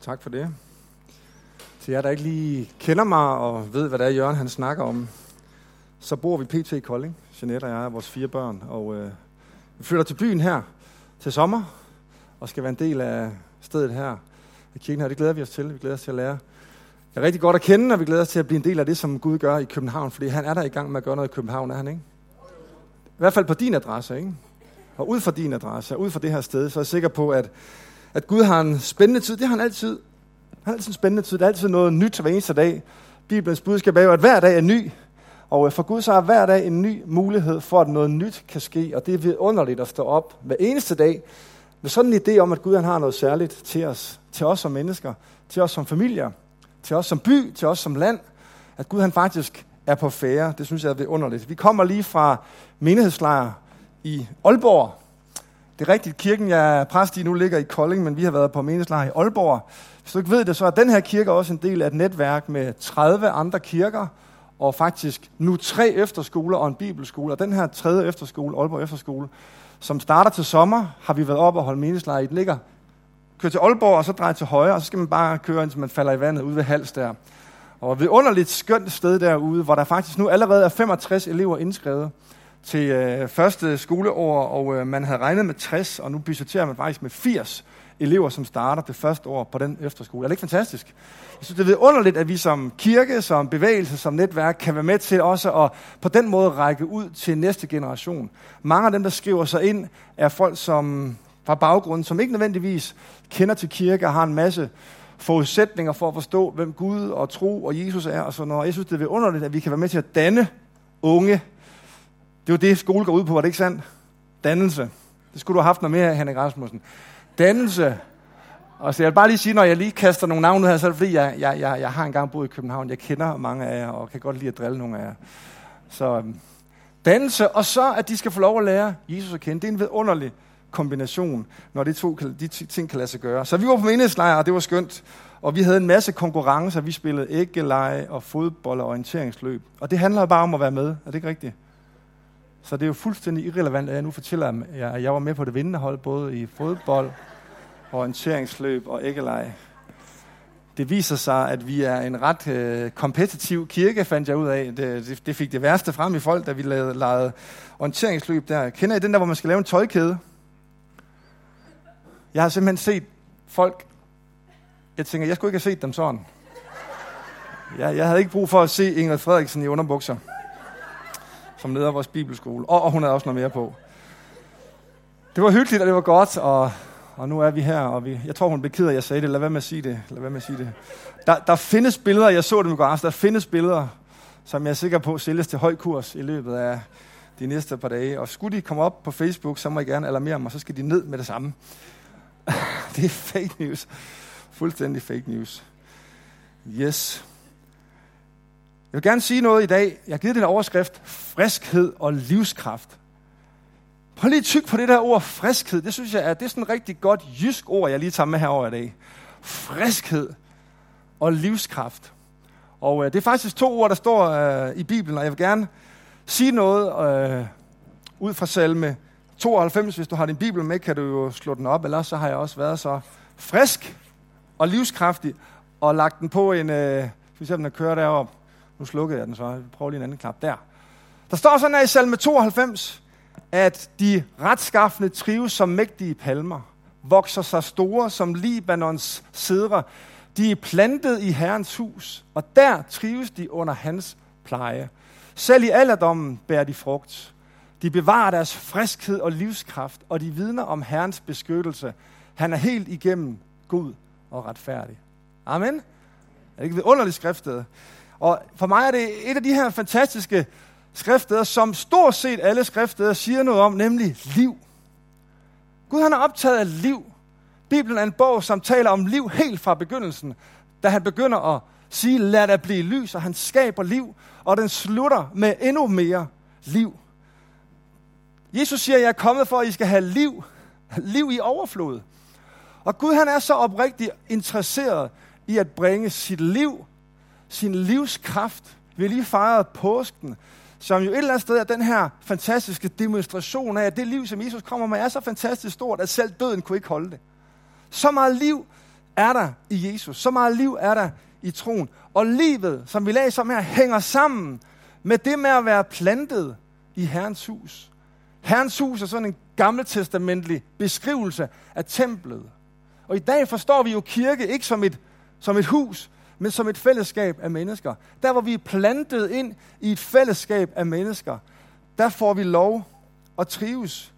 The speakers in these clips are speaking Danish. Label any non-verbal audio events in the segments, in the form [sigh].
Tak for det. Til jer, der ikke lige kender mig og ved, hvad det er, Jørgen han snakker om, så bor vi pt. i Kolding, Jeanette og jeg og vores fire børn. Og øh, vi flytter til byen her til sommer, og skal være en del af stedet her i kirken her. Det glæder vi os til. Vi glæder os til at lære. Det er rigtig godt at kende, og vi glæder os til at blive en del af det, som Gud gør i København, fordi han er der i gang med at gøre noget i København, er han ikke? I hvert fald på din adresse, ikke? Og ud fra din adresse, ud fra det her sted, så er jeg sikker på, at at Gud har en spændende tid. Det har han altid. Han har altid en spændende tid. Det er altid noget nyt hver eneste dag. Bibelens budskab er jo, at hver dag er ny. Og øh, for Gud så er hver dag en ny mulighed for, at noget nyt kan ske. Og det er vidunderligt at stå op hver eneste dag med sådan en idé om, at Gud han har noget særligt til os. Til os som mennesker. Til os som familier. Til os som by. Til os som land. At Gud han faktisk er på færre. Det synes jeg er vidunderligt. Vi kommer lige fra menighedslejr i Aalborg. Det er rigtigt, kirken, jeg er præst i nu, ligger i Kolding, men vi har været på meningslejr i Aalborg. Hvis du ikke ved det, så er den her kirke også en del af et netværk med 30 andre kirker, og faktisk nu tre efterskoler og en bibelskole. Og den her tredje efterskole, Aalborg Efterskole, som starter til sommer, har vi været op og holde meningslejr i. Den ligger, kører til Aalborg, og så drejer til højre, og så skal man bare køre, indtil man falder i vandet ude ved Hals der. Og ved underligt skønt sted derude, hvor der faktisk nu allerede er 65 elever indskrevet til øh, første skoleår, og øh, man havde regnet med 60, og nu budgeterer man faktisk med 80 elever, som starter det første år på den efterskole. Er det ikke fantastisk? Jeg synes, det er underligt, at vi som kirke, som bevægelse, som netværk, kan være med til også at på den måde række ud til næste generation. Mange af dem, der skriver sig ind, er folk som fra baggrunden, som ikke nødvendigvis kender til kirke og har en masse forudsætninger for at forstå, hvem Gud og tro og Jesus er og sådan noget. Jeg synes, det er underligt, at vi kan være med til at danne unge det var det, skole går ud på, var det ikke sandt? Dannelse. Det skulle du have haft noget mere, Henrik Rasmussen. Dannelse. Og så jeg vil bare lige sige, når jeg lige kaster nogle navne ud her, så er det fordi, jeg, jeg, jeg, jeg har engang boet i København. Jeg kender mange af jer, og kan godt lide at drille nogle af jer. Så øhm, dannelse, og så at de skal få lov at lære Jesus at kende. Det er en vidunderlig kombination, når de to de ting kan lade sig gøre. Så vi var på menighedslejr, og det var skønt. Og vi havde en masse konkurrencer. Vi spillede æggeleje og fodbold og orienteringsløb. Og det handler bare om at være med. Er det ikke rigtigt? Så det er jo fuldstændig irrelevant, at jeg nu fortæller jer, at jeg var med på det vindende hold, både i fodbold, orienteringsløb og æggeleje. Det viser sig, at vi er en ret øh, kompetitiv kirke, fandt jeg ud af. Det, det, det fik det værste frem i folk, da vi lavede, lavede orienteringsløb der. Kender I den der, hvor man skal lave en tøjkæde? Jeg har simpelthen set folk, jeg tænker, jeg skulle ikke have set dem sådan. Jeg, jeg havde ikke brug for at se Ingrid Frederiksen i underbukser som leder af vores bibelskole. Og, og hun havde også noget mere på. Det var hyggeligt, og det var godt, og, og nu er vi her, og vi, jeg tror, hun blev ked af, at jeg sagde det. Lad være med at sige det. Lad være med at sige det. Der, der findes billeder, jeg så dem i går aften, der findes billeder, som jeg er sikker på sælges til høj kurs i løbet af de næste par dage. Og skulle de komme op på Facebook, så må I gerne alarmere mig, så skal de ned med det samme. [laughs] det er fake news. Fuldstændig fake news. Yes. Jeg vil gerne sige noget i dag. Jeg har givet den overskrift, friskhed og livskraft. Prøv lige tyk på det der ord, friskhed. Det synes jeg er, det er sådan et rigtig godt jysk ord, jeg lige tager med herover i dag. Friskhed og livskraft. Og øh, det er faktisk to ord, der står øh, i Bibelen, og jeg vil gerne sige noget øh, ud fra salme 92. Hvis du har din Bibel med, kan du jo slå den op, ellers så har jeg også været så frisk og livskraftig, og lagt den på en, øh, for eksempel at køre derop. Nu slukkede jeg den så. Vi prøver lige en anden knap der. Der står sådan her i salme 92, at de retskaffende trives som mægtige palmer, vokser sig store som Libanons cedre. De er plantet i Herrens hus, og der trives de under hans pleje. Selv i alderdommen bærer de frugt. De bevarer deres friskhed og livskraft, og de vidner om Herrens beskyttelse. Han er helt igennem god og retfærdig. Amen. Er det ikke vidunderligt skriftet? Og for mig er det et af de her fantastiske skriftsteder, som stort set alle skriftsteder siger noget om, nemlig liv. Gud han er optaget af liv. Bibelen er en bog, som taler om liv helt fra begyndelsen, da han begynder at sige, lad der blive lys, og han skaber liv, og den slutter med endnu mere liv. Jesus siger, jeg er kommet for, at I skal have liv, liv i overflod. Og Gud han er så oprigtigt interesseret i at bringe sit liv sin livskraft. Vi har lige fejret påsken, som jo et eller andet sted er den her fantastiske demonstration af, at det liv, som Jesus kommer med, er så fantastisk stort, at selv døden kunne ikke holde det. Så meget liv er der i Jesus. Så meget liv er der i troen. Og livet, som vi læser om her, hænger sammen med det med at være plantet i Herrens hus. Herrens hus er sådan en gammeltestamentlig beskrivelse af templet. Og i dag forstår vi jo kirke ikke som et, som et hus, men som et fællesskab af mennesker. Der hvor vi er plantet ind i et fællesskab af mennesker, der får vi lov at trives.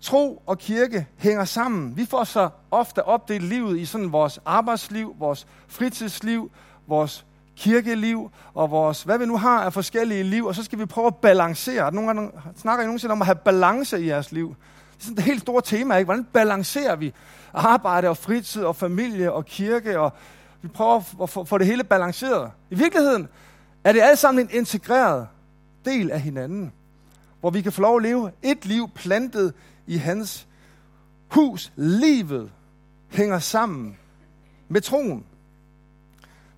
Tro og kirke hænger sammen. Vi får så ofte opdelt livet i sådan vores arbejdsliv, vores fritidsliv, vores kirkeliv og vores, hvad vi nu har af forskellige liv, og så skal vi prøve at balancere. Nogle gange snakker I nogensinde om at have balance i jeres liv. Det er sådan et helt stort tema, ikke? Hvordan balancerer vi arbejde og fritid og familie og kirke, og vi prøver at få det hele balanceret. I virkeligheden er det alt sammen en integreret del af hinanden, hvor vi kan få lov at leve et liv plantet i hans hus. Livet hænger sammen med troen.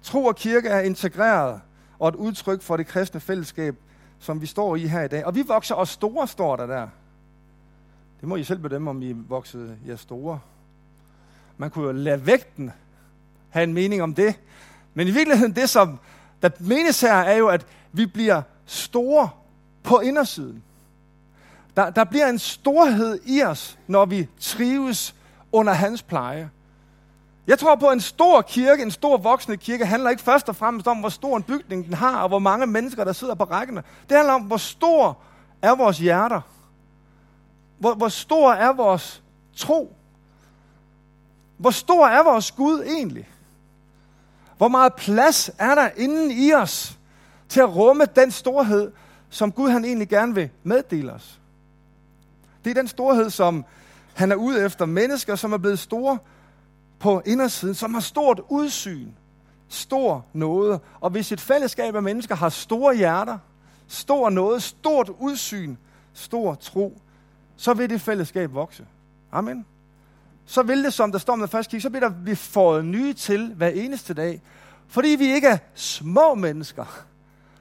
Tro og kirke er integreret og et udtryk for det kristne fællesskab, som vi står i her i dag. Og vi vokser os store, står der der. Det må I selv bedømme, om I voksede jer store. Man kunne jo lade vægten have en mening om det. Men i virkeligheden, det som der menes her, er jo, at vi bliver store på indersiden. Der, der bliver en storhed i os, når vi trives under hans pleje. Jeg tror på, at en stor kirke, en stor voksende kirke, handler ikke først og fremmest om, hvor stor en bygning den har, og hvor mange mennesker, der sidder på rækkerne. Det handler om, hvor stor er vores hjerter. Hvor, hvor stor er vores tro. Hvor stor er vores Gud egentlig? Hvor meget plads er der inden i os til at rumme den storhed, som Gud han egentlig gerne vil meddele os? Det er den storhed, som han er ude efter mennesker, som er blevet store på indersiden, som har stort udsyn, stor noget. Og hvis et fællesskab af mennesker har store hjerter, stor noget, stort udsyn, stor tro, så vil det fællesskab vokse. Amen. Så vil det, som der står med første kig, så bliver der vi fået nye til hver eneste dag. Fordi vi ikke er små mennesker,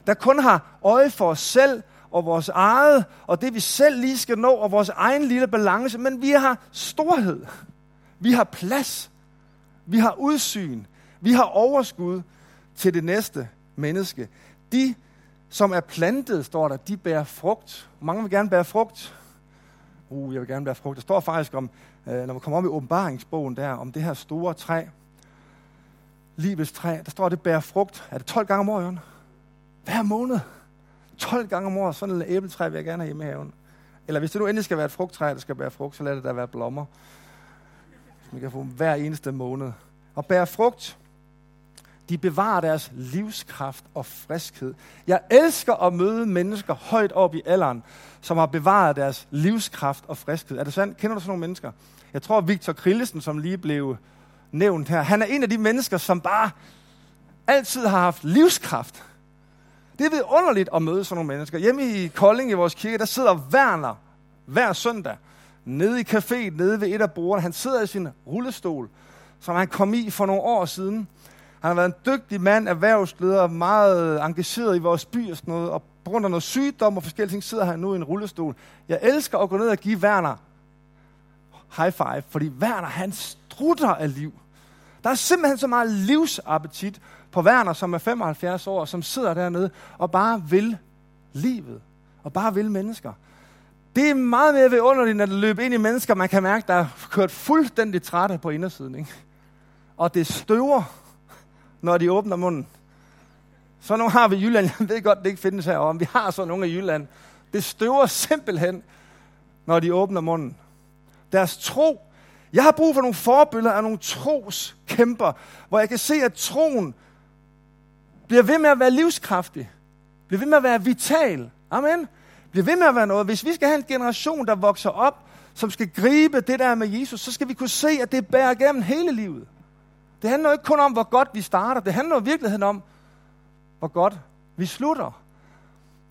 der kun har øje for os selv og vores eget, og det vi selv lige skal nå, og vores egen lille balance, men vi har storhed. Vi har plads. Vi har udsyn. Vi har overskud til det næste menneske. De, som er plantet, står der, de bærer frugt. Mange vil gerne bære frugt. Uh, jeg vil gerne bære frugt. Der står faktisk om, øh, når man kommer op i åbenbaringsbogen der, om det her store træ, livets træ, der står, at det bærer frugt. Er det 12 gange om året, Jørgen? Hver måned. 12 gange om året. Sådan en æbletræ vil jeg gerne have hjemme i haven. Eller hvis det nu endelig skal være et frugttræ, der skal bære frugt, så lad det da være blommer. Vi kan få hver eneste måned. Og bære frugt, de bevarer deres livskraft og friskhed. Jeg elsker at møde mennesker højt op i alderen, som har bevaret deres livskraft og friskhed. Er det sandt? Kender du sådan nogle mennesker? Jeg tror, Victor Krillesen, som lige blev nævnt her, han er en af de mennesker, som bare altid har haft livskraft. Det er underligt at møde sådan nogle mennesker. Hjemme i Kolding i vores kirke, der sidder Werner hver søndag nede i caféen, nede ved et af bordene. Han sidder i sin rullestol, som han kom i for nogle år siden. Han har været en dygtig mand, erhvervsleder, meget engageret i vores by og sådan noget, og på grund af noget sygdom og forskellige ting, sidder han nu i en rullestol. Jeg elsker at gå ned og give Werner high five, fordi Werner, han strutter af liv. Der er simpelthen så meget livsappetit på Werner, som er 75 år, som sidder dernede og bare vil livet, og bare vil mennesker. Det er meget mere vidunderligt, at løbe ind i mennesker, man kan mærke, der er kørt fuldstændig trætte på indersiden. Ikke? Og det støver, når de åbner munden. Så nogle har vi i Jylland. [laughs] Jeg ved godt, det ikke findes herovre, men vi har sådan nogle i Jylland. Det støver simpelthen, når de åbner munden. Deres tro. Jeg har brug for nogle forbilleder af nogle troskæmper, hvor jeg kan se, at troen bliver ved med at være livskraftig. Bliver ved med at være vital. Amen bliver ved med at være noget. Hvis vi skal have en generation, der vokser op, som skal gribe det der med Jesus, så skal vi kunne se, at det bærer gennem hele livet. Det handler ikke kun om, hvor godt vi starter. Det handler i virkeligheden om, hvor godt vi slutter.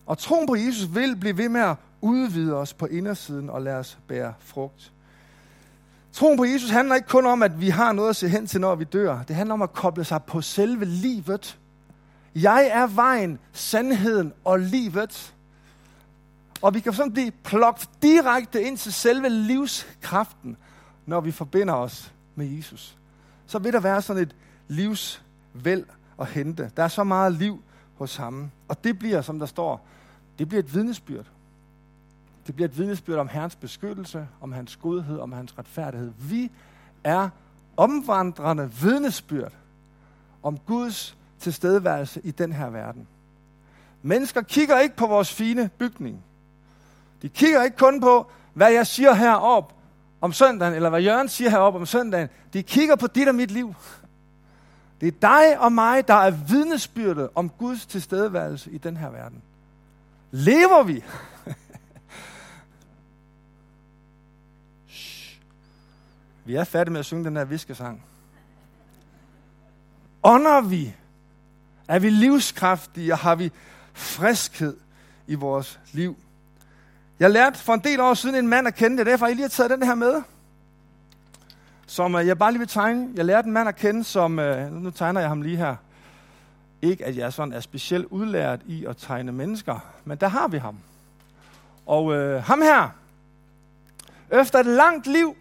Og troen på Jesus vil blive ved med at udvide os på indersiden og lade os bære frugt. Troen på Jesus handler ikke kun om, at vi har noget at se hen til, når vi dør. Det handler om at koble sig på selve livet. Jeg er vejen, sandheden og livet. Og vi kan sådan blive plukket direkte ind til selve livskraften, når vi forbinder os med Jesus så vil der være sådan et livsvæld at hente. Der er så meget liv hos ham. Og det bliver, som der står, det bliver et vidnesbyrd. Det bliver et vidnesbyrd om Herrens beskyttelse, om hans godhed, om hans retfærdighed. Vi er omvandrende vidnesbyrd om Guds tilstedeværelse i den her verden. Mennesker kigger ikke på vores fine bygning. De kigger ikke kun på, hvad jeg siger herop om søndagen, eller hvad Jørgen siger herop om søndagen. De kigger på dit og mit liv. Det er dig og mig, der er vidnesbyrdet om Guds tilstedeværelse i den her verden. Lever vi? vi er færdige med at synge den her viskesang. Ånder vi? Er vi livskraftige, og har vi friskhed i vores liv? Jeg lærte for en del år siden en mand at kende, det er derfor, jeg lige har taget den her med. Som øh, jeg bare lige vil tegne. Jeg lærte en mand at kende, som, øh, nu tegner jeg ham lige her. Ikke at jeg sådan er specielt udlært i at tegne mennesker, men der har vi ham. Og øh, ham her, efter et langt liv,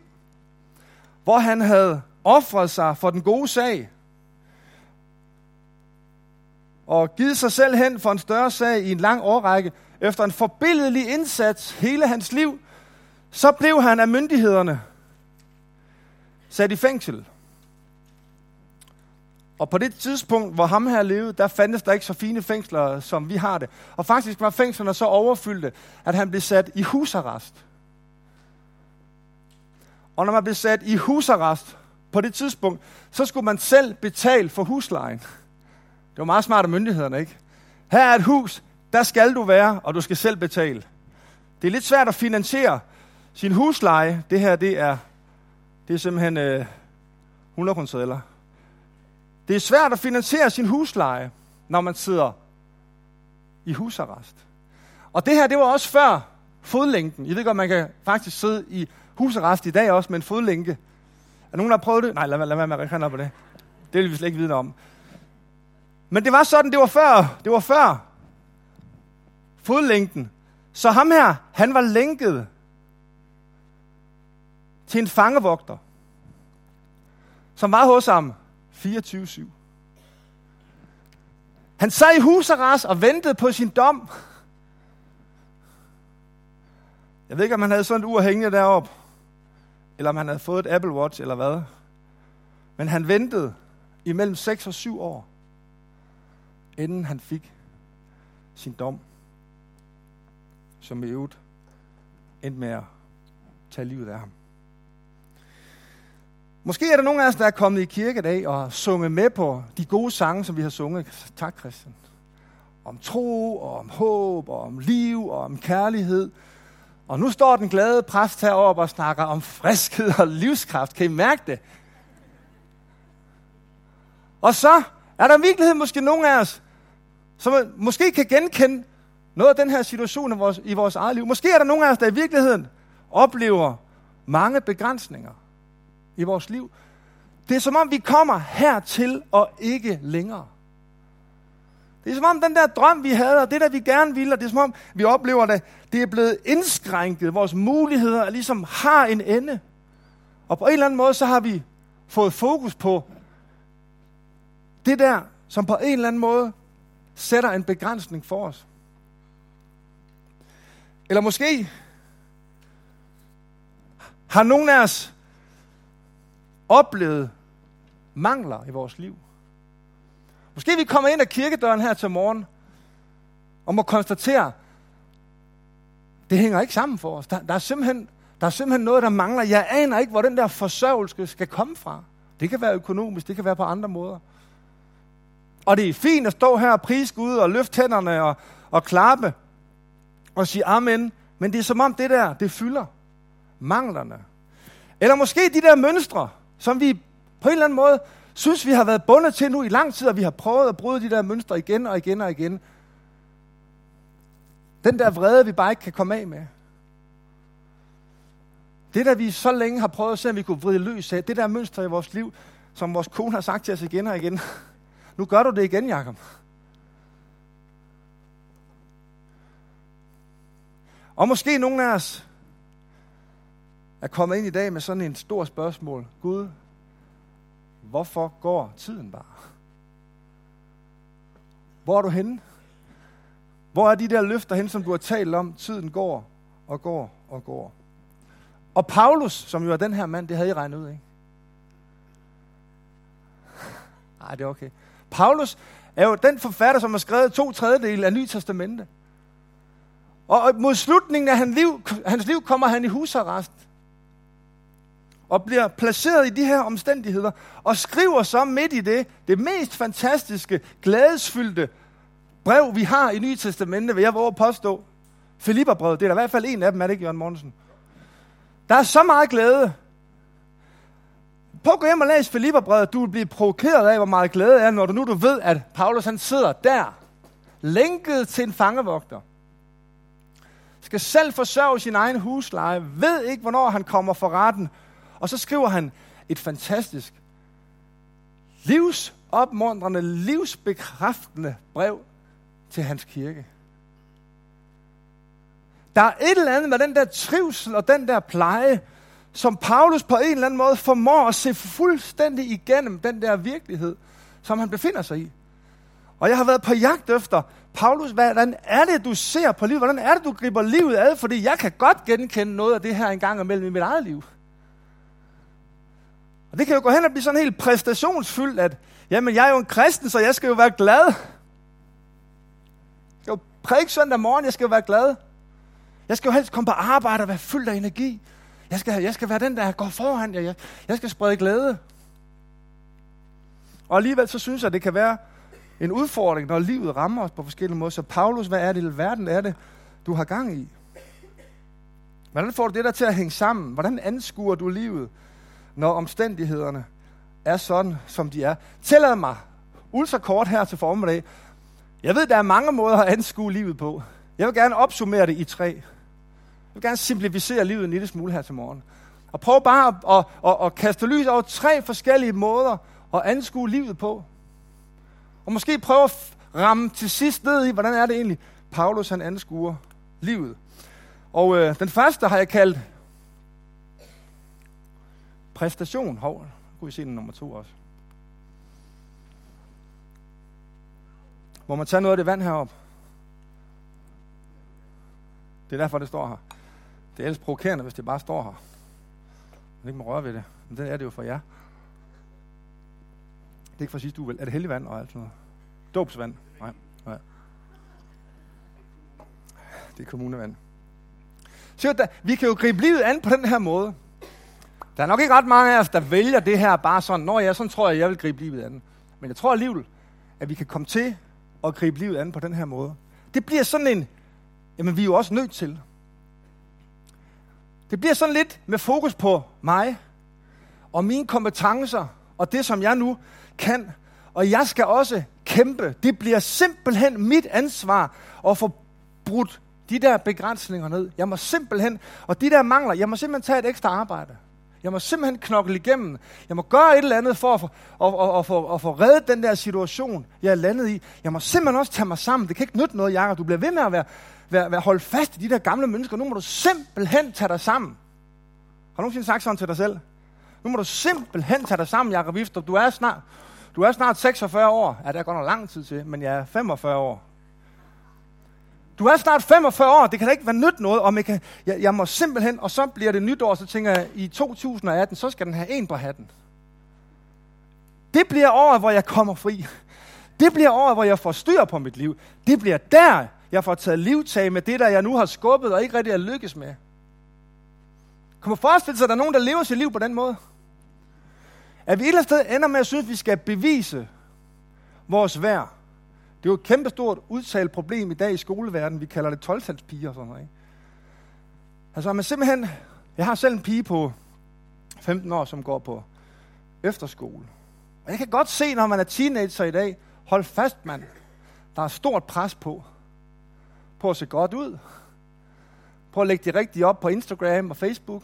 hvor han havde offret sig for den gode sag, og givet sig selv hen for en større sag i en lang årrække, efter en forbilledelig indsats hele hans liv, så blev han af myndighederne sat i fængsel. Og på det tidspunkt, hvor ham her levede, der fandtes der ikke så fine fængsler, som vi har det. Og faktisk var fængslerne så overfyldte, at han blev sat i husarrest. Og når man blev sat i husarrest på det tidspunkt, så skulle man selv betale for huslejen. Det var meget smart af myndighederne, ikke? Her er et hus, der skal du være, og du skal selv betale. Det er lidt svært at finansiere sin husleje. Det her, det er, det er simpelthen øh, 100 kroner Det er svært at finansiere sin husleje, når man sidder i husarrest. Og det her, det var også før fodlænken. I ved godt, man kan faktisk sidde i husarrest i dag også med en fodlænke. Er nogen, der har prøvet det? Nej, lad, lad være med at række på det. Det vil vi slet ikke vide om. Men det var sådan, det var før, det var før fodlængden. Så ham her, han var lænket til en fangevogter, som var hos ham 24-7. Han sad i husarrest og ventede på sin dom. Jeg ved ikke, om han havde sådan et ur hængende deroppe, eller om han havde fået et Apple Watch, eller hvad. Men han ventede imellem 6 og 7 år, inden han fik sin dom som i øvrigt endte med at tage livet af ham. Måske er der nogen af os, der er kommet i kirke i dag og sunget med på de gode sange, som vi har sunget. Tak, Christian. Om tro, og om håb, og om liv, og om kærlighed. Og nu står den glade præst heroppe og snakker om friskhed og livskraft. Kan I mærke det? Og så er der i virkeligheden måske nogen af os, som måske kan genkende noget af den her situation i vores, i vores eget liv. Måske er der nogle af os, der i virkeligheden oplever mange begrænsninger i vores liv. Det er som om, vi kommer hertil og ikke længere. Det er som om den der drøm, vi havde, og det der, vi gerne ville, og det er som om, vi oplever det, det er blevet indskrænket. Vores muligheder ligesom har en ende. Og på en eller anden måde, så har vi fået fokus på det der, som på en eller anden måde sætter en begrænsning for os. Eller måske har nogen af os oplevet mangler i vores liv. Måske vi kommer ind ad kirkedøren her til morgen og må konstatere, det hænger ikke sammen for os. Der, der, er simpelthen, der er simpelthen noget, der mangler. Jeg aner ikke, hvor den der forsørgelse skal komme fra. Det kan være økonomisk, det kan være på andre måder. Og det er fint at stå her og prise Gud og løfte hænderne og, og klappe og sige amen, men det er som om det der, det fylder manglerne. Eller måske de der mønstre, som vi på en eller anden måde synes, vi har været bundet til nu i lang tid, og vi har prøvet at bryde de der mønstre igen og igen og igen. Den der vrede, vi bare ikke kan komme af med. Det der, vi så længe har prøvet at se, om vi kunne vride løs af, det der mønster i vores liv, som vores kone har sagt til os igen og igen. Nu gør du det igen, Jakob. Og måske nogen af os er kommet ind i dag med sådan en stor spørgsmål. Gud, hvorfor går tiden bare? Hvor er du henne? Hvor er de der løfter hen, som du har talt om? Tiden går og går og går. Og Paulus, som jo er den her mand, det havde I regnet ud, ikke? Nej, det er okay. Paulus er jo den forfatter, som har skrevet to tredjedele af Nye Testamente. Og mod slutningen af hans liv, hans liv kommer han i husarrest. Og bliver placeret i de her omstændigheder. Og skriver så midt i det, det mest fantastiske, glædesfyldte brev, vi har i Nye Testamente, vil jeg våge at påstå. Filipperbrevet, det er der i hvert fald en af dem, er det ikke, Jørgen Mortensen? Der er så meget glæde. Prøv at gå hjem og læse Filipperbrevet. Du vil blive provokeret af, hvor meget glæde er, når du nu du ved, at Paulus han sidder der, lænket til en fangevogter. Skal selv forsørge sin egen husleje, ved ikke, hvornår han kommer for retten. Og så skriver han et fantastisk, livsopmuntrende, livsbekræftende brev til hans kirke. Der er et eller andet med den der trivsel og den der pleje, som Paulus på en eller anden måde formår at se fuldstændig igennem den der virkelighed, som han befinder sig i. Og jeg har været på jagt efter, Paulus, hvordan er det, du ser på livet? Hvordan er det, du griber livet ad? Fordi jeg kan godt genkende noget af det her engang imellem i mit eget liv. Og det kan jo gå hen og blive sådan helt præstationsfyldt, at jamen, jeg er jo en kristen, så jeg skal jo være glad. Jeg skal jo prædike søndag morgen, jeg skal jo være glad. Jeg skal jo helst komme på arbejde og være fyldt af energi. Jeg skal, jeg skal være den, der går foran. Jeg, jeg skal sprede glæde. Og alligevel så synes jeg, at det kan være en udfordring, når livet rammer os på forskellige måder. Så Paulus, hvad er det i verden er det, du har gang i? Hvordan får du det der til at hænge sammen? Hvordan anskuer du livet, når omstændighederne er sådan, som de er? Tillad mig, ultra kort her til formiddag. Jeg ved, der er mange måder at anskue livet på. Jeg vil gerne opsummere det i tre. Jeg vil gerne simplificere livet en lille smule her til morgen. Og prøv bare at, at, at, at kaste lys over tre forskellige måder at anskue livet på. Og måske prøve at ramme til sidst ned i, hvordan er det egentlig, Paulus han anskuer livet. Og øh, den første har jeg kaldt præstation. Hov, kunne I se den nummer to også. Må man tage noget af det vand herop? Det er derfor, det står her. Det er ellers provokerende, hvis det bare står her. Man ikke må røre ved det. Men det er det jo for jer. Det er ikke for sidste uge, vel? Er det helligvand og alt sådan noget? Dobsvand? Nej. Nej. Det er kommunevand. Så der, vi kan jo gribe livet an på den her måde. Der er nok ikke ret mange af os, der vælger det her bare sådan, når jeg sådan tror jeg, jeg vil gribe livet an. Men jeg tror alligevel, at vi kan komme til at gribe livet an på den her måde. Det bliver sådan en, jamen vi er jo også nødt til. Det bliver sådan lidt med fokus på mig og mine kompetencer og det, som jeg nu kan. Og jeg skal også kæmpe. Det bliver simpelthen mit ansvar at få brudt de der begrænsninger ned. Jeg må simpelthen, og de der mangler, jeg må simpelthen tage et ekstra arbejde. Jeg må simpelthen knokle igennem. Jeg må gøre et eller andet for at få, at, at, at, få, at få reddet den der situation, jeg er landet i. Jeg må simpelthen også tage mig sammen. Det kan ikke nytte noget, Jakob. Du bliver ved med at være, vær, vær, hold fast i de der gamle mennesker. Nu må du simpelthen tage dig sammen. Har du nogensinde sagt sådan til dig selv? Nu må du simpelthen tage dig sammen, Jacob Vifter. Du er snart, du er snart 46 år. Ja, det er godt nok lang tid til, men jeg er 45 år. Du er snart 45 år, det kan da ikke være nyt noget, og jeg, kan, jeg, jeg må simpelthen, og så bliver det nytår, så tænker jeg, i 2018, så skal den have en på hatten. Det bliver året, hvor jeg kommer fri. Det bliver året, hvor jeg får styr på mit liv. Det bliver der, jeg får taget livtag med det, der jeg nu har skubbet og ikke rigtig er lykkes med. Kan man forestille sig, at der er nogen, der lever sit liv på den måde? At vi et eller andet sted ender med at synes, at vi skal bevise vores værd. Det er jo et kæmpestort udtalt problem i dag i skoleverdenen. Vi kalder det 12 og sådan noget. Ikke? Altså, man simpelthen... Jeg har selv en pige på 15 år, som går på efterskole. Og jeg kan godt se, når man er teenager i dag, hold fast, mand. Der er stort pres på. På at se godt ud. Prøv at lægge det rigtigt op på Instagram og Facebook.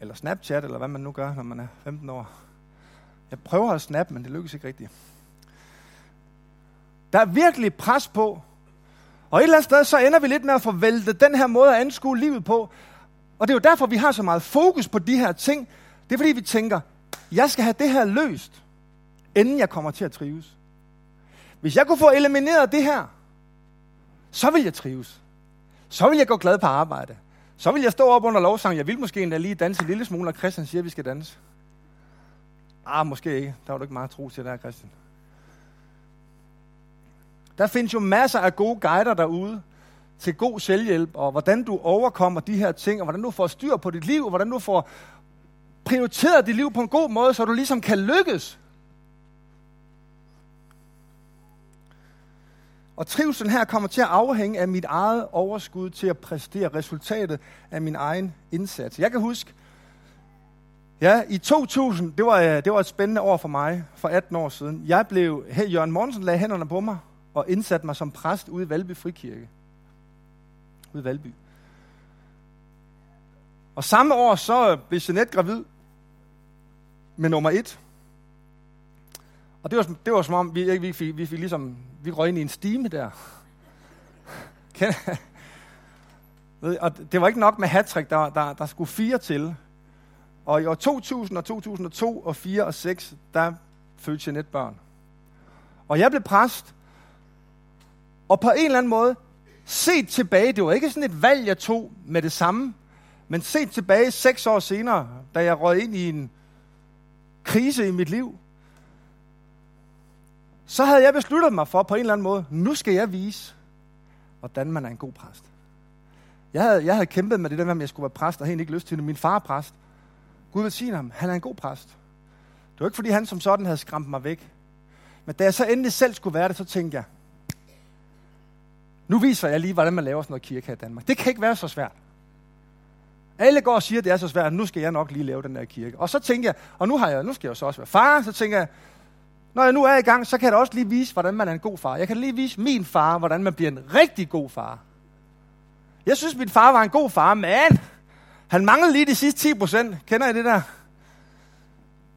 Eller Snapchat, eller hvad man nu gør, når man er 15 år. Jeg prøver at snappe, men det lykkes ikke rigtigt. Der er virkelig pres på. Og et eller andet sted, så ender vi lidt med at forvælte den her måde at anskue livet på. Og det er jo derfor, vi har så meget fokus på de her ting. Det er fordi, vi tænker, jeg skal have det her løst, inden jeg kommer til at trives. Hvis jeg kunne få elimineret det her, så vil jeg trives. Så vil jeg gå glad på arbejde. Så vil jeg stå op under lovsang. Jeg vil måske endda lige danse en lille smule, når Christian siger, at vi skal danse. Ah, måske ikke. Der var du ikke meget tro til der, Christian. Der findes jo masser af gode guider derude til god selvhjælp, og hvordan du overkommer de her ting, og hvordan du får styr på dit liv, og hvordan du får prioriteret dit liv på en god måde, så du ligesom kan lykkes. Og trivsel her kommer til at afhænge af mit eget overskud til at præstere resultatet af min egen indsats. Jeg kan huske, ja, i 2000, det var, det var et spændende år for mig, for 18 år siden. Jeg blev, hey, Jørgen Mortensen lagde hænderne på mig og indsatte mig som præst ude i Valby Frikirke. Ude i Valby. Og samme år så blev Jeanette gravid med nummer et. Og det var, det var som om, vi, vi, fik, vi fik ligesom, vi røg ind i en stime der. og det var ikke nok med hattrick, der, der, der skulle fire til. Og i år 2000 og 2002 og 4 og 6, der fødte Jeanette børn. Og jeg blev præst, og på en eller anden måde, set tilbage, det var ikke sådan et valg, jeg tog med det samme, men set tilbage seks år senere, da jeg røg ind i en krise i mit liv, så havde jeg besluttet mig for på en eller anden måde, nu skal jeg vise, hvordan man er en god præst. Jeg havde, jeg havde kæmpet med det der med, at jeg skulle være præst, og helt ikke lyst til det. Min far er præst. Gud vil sige ham, han er en god præst. Det var ikke, fordi han som sådan havde skræmt mig væk. Men da jeg så endelig selv skulle være det, så tænkte jeg, nu viser jeg lige, hvordan man laver sådan noget kirke her i Danmark. Det kan ikke være så svært. Alle går og siger, at det er så svært, nu skal jeg nok lige lave den der kirke. Og så tænker jeg, og nu, har jeg, nu skal jeg jo så også være far, så tænker jeg, når jeg nu er i gang, så kan jeg da også lige vise, hvordan man er en god far. Jeg kan lige vise min far, hvordan man bliver en rigtig god far. Jeg synes, min far var en god far, men han manglede lige de sidste 10 procent. Kender I det der?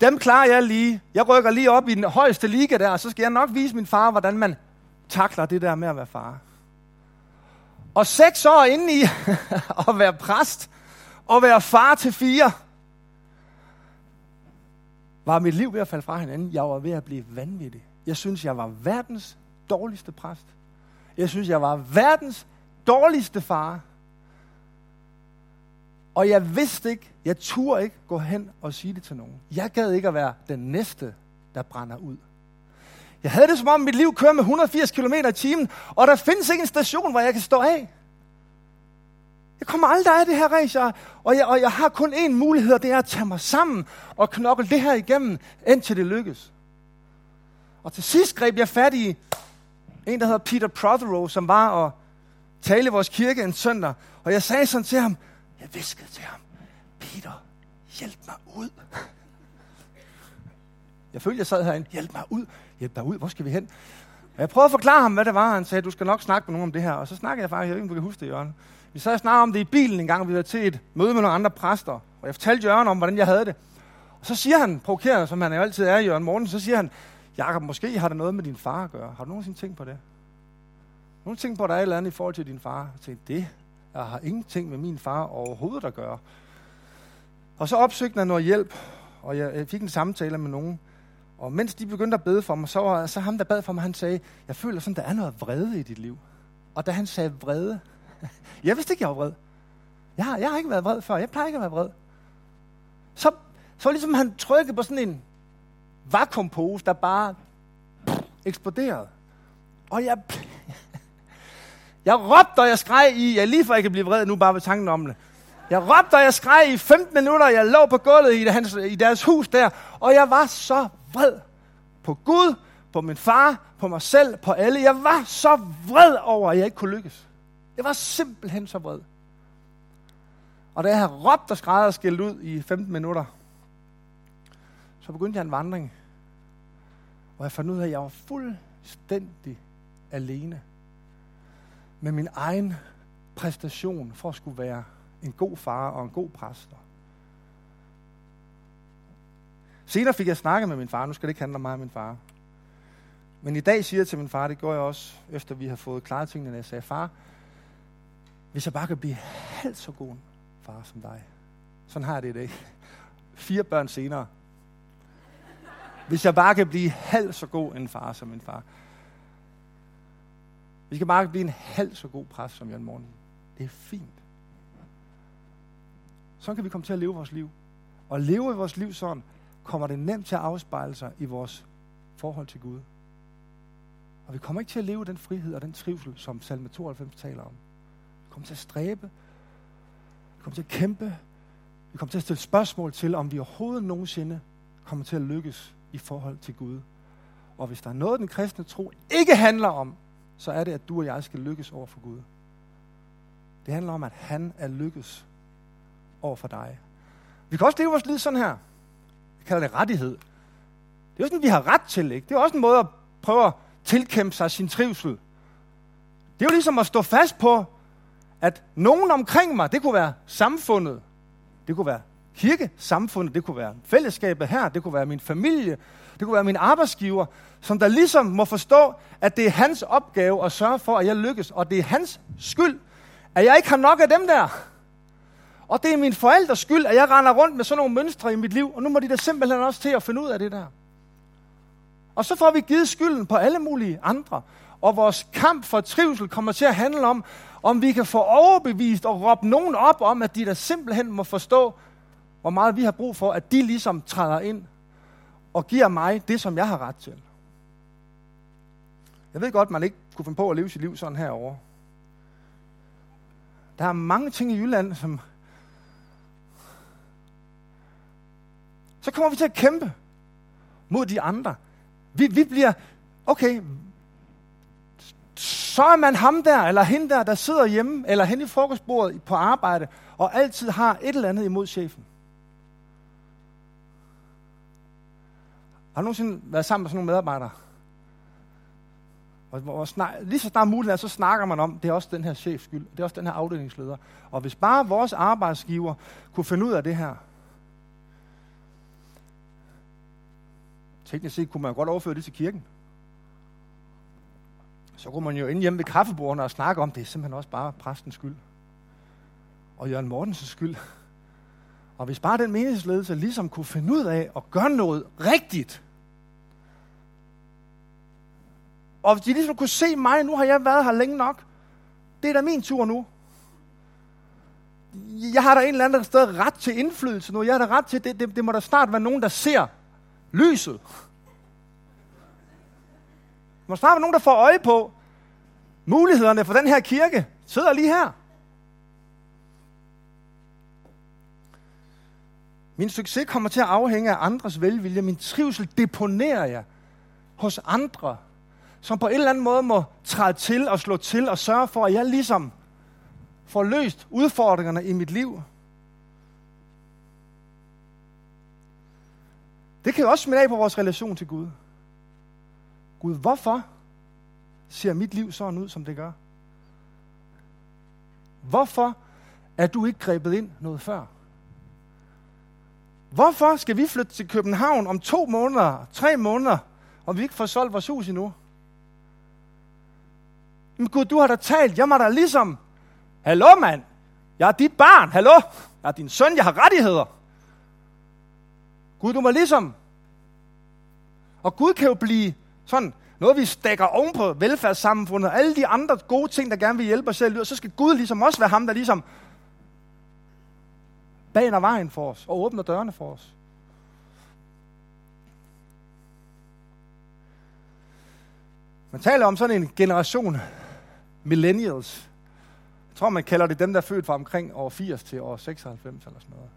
Dem klarer jeg lige. Jeg rykker lige op i den højeste liga der, og så skal jeg nok vise min far, hvordan man takler det der med at være far. Og seks år inde i [laughs] at være præst og være far til fire, var mit liv ved at falde fra hinanden. Jeg var ved at blive vanvittig. Jeg synes, jeg var verdens dårligste præst. Jeg synes, jeg var verdens dårligste far. Og jeg vidste ikke, jeg turde ikke gå hen og sige det til nogen. Jeg gad ikke at være den næste, der brænder ud. Jeg havde det som om, mit liv kører med 180 km i timen, og der findes ikke en station, hvor jeg kan stå af. Jeg kommer aldrig af det her race, og jeg, og jeg har kun én mulighed, og det er at tage mig sammen og knokle det her igennem, indtil det lykkes. Og til sidst greb jeg fat i en, der hedder Peter Prothero, som var og tale i vores kirke en søndag. Og jeg sagde sådan til ham, jeg viskede til ham, Peter, hjælp mig ud. Jeg følte, jeg sad herinde, hjælp mig ud, hjælp mig ud, hvor skal vi hen? Og jeg prøvede at forklare ham, hvad det var. Han sagde, du skal nok snakke med nogen om det her. Og så snakkede jeg faktisk, jeg ved ikke, om du kan huske det, Jørgen. Vi sad og snakkede om det i bilen en gang, vi var til et møde med nogle andre præster. Og jeg fortalte Jørgen om, hvordan jeg havde det. Og så siger han, provokerende som han jo altid er, Jørgen Morten, så siger han, Jakob, måske har det noget med din far at gøre. Har du nogensinde tænkt på det? Nogle ting på, at der er et eller andet i forhold til din far. Jeg tænkte, det jeg har ingenting med min far overhovedet at gøre. Og så opsøgte han noget hjælp, og jeg fik en samtale med nogen. Og mens de begyndte at bede for mig, så var så ham, der bad for mig, han sagde, jeg føler sådan, der er noget vrede i dit liv. Og da han sagde vrede, [laughs] jeg vidste ikke, jeg var vred. Jeg har, jeg har ikke været vred før. Jeg plejer ikke at være vred. Så, så ligesom han trykkede på sådan en vakuumpose, der bare eksploderede. Og jeg, [laughs] jeg råbte, og jeg skreg i, jeg lige for jeg kan blive vred nu bare ved tanken om det. Jeg råbte, og jeg skreg i 15 minutter, jeg lå på gulvet i, hans, i deres hus der, og jeg var så vred på Gud, på min far, på mig selv, på alle. Jeg var så vred over, at jeg ikke kunne lykkes. Jeg var simpelthen så vred. Og da jeg havde råbt og skrejet og skældt ud i 15 minutter, så begyndte jeg en vandring. Og jeg fandt ud af, at jeg var fuldstændig alene med min egen præstation for at skulle være en god far og en god præst. Senere fik jeg snakket med min far. Nu skal det ikke handle om mig og min far. Men i dag siger jeg til min far, det går jeg også, efter vi har fået klaret tingene, jeg sagde, far, hvis jeg bare kan blive halvt så god en far som dig. Sådan har jeg det i dag. Fire børn senere. Hvis jeg bare kan blive halvt så god en far som min far. Vi skal bare blive en halv så god præst som Jan Morten. Det er fint. Så kan vi komme til at leve vores liv. Og leve vores liv sådan, kommer det nemt til at afspejle sig i vores forhold til Gud. Og vi kommer ikke til at leve den frihed og den trivsel, som salme 92 taler om. Vi kommer til at stræbe. Vi kommer til at kæmpe. Vi kommer til at stille spørgsmål til, om vi overhovedet nogensinde kommer til at lykkes i forhold til Gud. Og hvis der er noget, den kristne tro ikke handler om, så er det, at du og jeg skal lykkes over for Gud. Det handler om, at han er lykkes over for dig. Vi kan også leve vores liv sådan her. Vi kalder det rettighed. Det er jo sådan, vi har ret til, ikke? Det er også en måde at prøve at tilkæmpe sig sin trivsel. Det er jo ligesom at stå fast på, at nogen omkring mig, det kunne være samfundet, det kunne være kirkesamfundet, det kunne være fællesskabet her, det kunne være min familie, det kunne være min arbejdsgiver, som der ligesom må forstå, at det er hans opgave at sørge for, at jeg lykkes, og det er hans skyld, at jeg ikke har nok af dem der. Og det er min forældres skyld, at jeg render rundt med sådan nogle mønstre i mit liv, og nu må de da simpelthen også til at finde ud af det der. Og så får vi givet skylden på alle mulige andre. Og vores kamp for trivsel kommer til at handle om, om vi kan få overbevist og råbe nogen op om, at de der simpelthen må forstå, hvor meget vi har brug for, at de ligesom træder ind og giver mig det, som jeg har ret til. Jeg ved godt, man ikke kunne finde på at leve sit liv sådan herovre. Der er mange ting i Jylland, som... Så kommer vi til at kæmpe mod de andre. Vi, vi bliver, okay, så er man ham der, eller hende der, der sidder hjemme, eller hen i frokostbordet på arbejde, og altid har et eller andet imod chefen. Har du nogensinde været sammen med sådan nogle medarbejdere? Og og snak, lige så snart muligt er, så snakker man om, det er også den her chefs skyld, det er også den her afdelingsleder. Og hvis bare vores arbejdsgiver kunne finde ud af det her, teknisk set kunne man godt overføre det til kirken. Så kunne man jo ind hjemme ved kaffebordene og snakke om, det er simpelthen også bare præstens skyld. Og Jørgen Mortensens skyld. Og hvis bare den menighedsledelse ligesom kunne finde ud af at gøre noget rigtigt, og hvis de ligesom kunne se mig, nu har jeg været her længe nok, det er da min tur nu. Jeg har da en eller anden sted ret til indflydelse nu. Jeg har da ret til, det, det, det må da snart være nogen, der ser lyset. Der må snart være nogen, der får øje på mulighederne for den her kirke. Sidder lige her. Min succes kommer til at afhænge af andres velvilje. Min trivsel deponerer jeg hos andre, som på en eller anden måde må træde til og slå til og sørge for, at jeg ligesom får løst udfordringerne i mit liv. Det kan jo også smitte af på vores relation til Gud. Gud, hvorfor ser mit liv sådan ud, som det gør? Hvorfor er du ikke grebet ind noget før? Hvorfor skal vi flytte til København om to måneder, tre måneder, og vi ikke får solgt vores hus endnu? Men Gud, du har da talt. Jeg må da ligesom... Hallo, mand. Jeg er dit barn. Hallo. Jeg er din søn. Jeg har rettigheder. Gud, du må ligesom... Og Gud kan jo blive sådan noget, vi stikker oven på velfærdssamfundet, og alle de andre gode ting, der gerne vil hjælpe os selv, og så skal Gud ligesom også være ham, der ligesom baner vejen for os og åbner dørene for os. Man taler om sådan en generation millennials. Jeg tror, man kalder det dem, der er født fra omkring år 80 til år 96 eller sådan noget.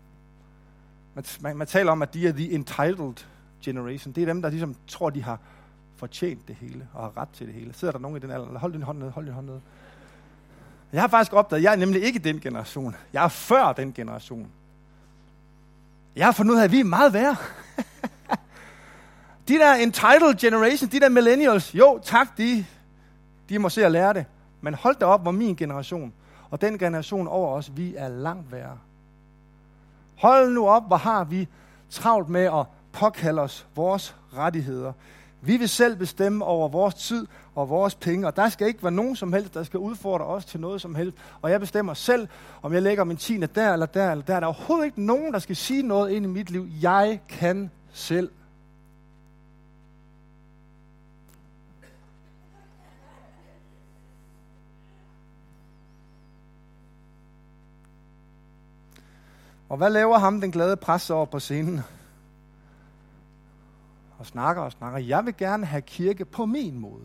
Man, man, man taler om, at de er the entitled generation. Det er dem, der ligesom tror, de har fortjent det hele og har ret til det hele. Sidder der nogen i den alder? Hold din hånd ned, hold din hånd ned. Jeg har faktisk opdaget, at jeg er nemlig ikke den generation. Jeg er før den generation. Jeg har fundet ud af, at vi er meget værre. [laughs] de der entitled generation, de der millennials, jo tak, de, de må se at lære det. Men hold da op, hvor min generation, og den generation over os, vi er langt værre. Hold nu op, hvor har vi travlt med at påkalde os vores rettigheder. Vi vil selv bestemme over vores tid og vores penge, og der skal ikke være nogen som helst, der skal udfordre os til noget som helst. Og jeg bestemmer selv, om jeg lægger min tiende der eller der eller der. Der er overhovedet ikke nogen, der skal sige noget ind i mit liv. Jeg kan selv. Og hvad laver ham den glade præst over på scenen? Og snakker og snakker. Jeg vil gerne have kirke på min måde.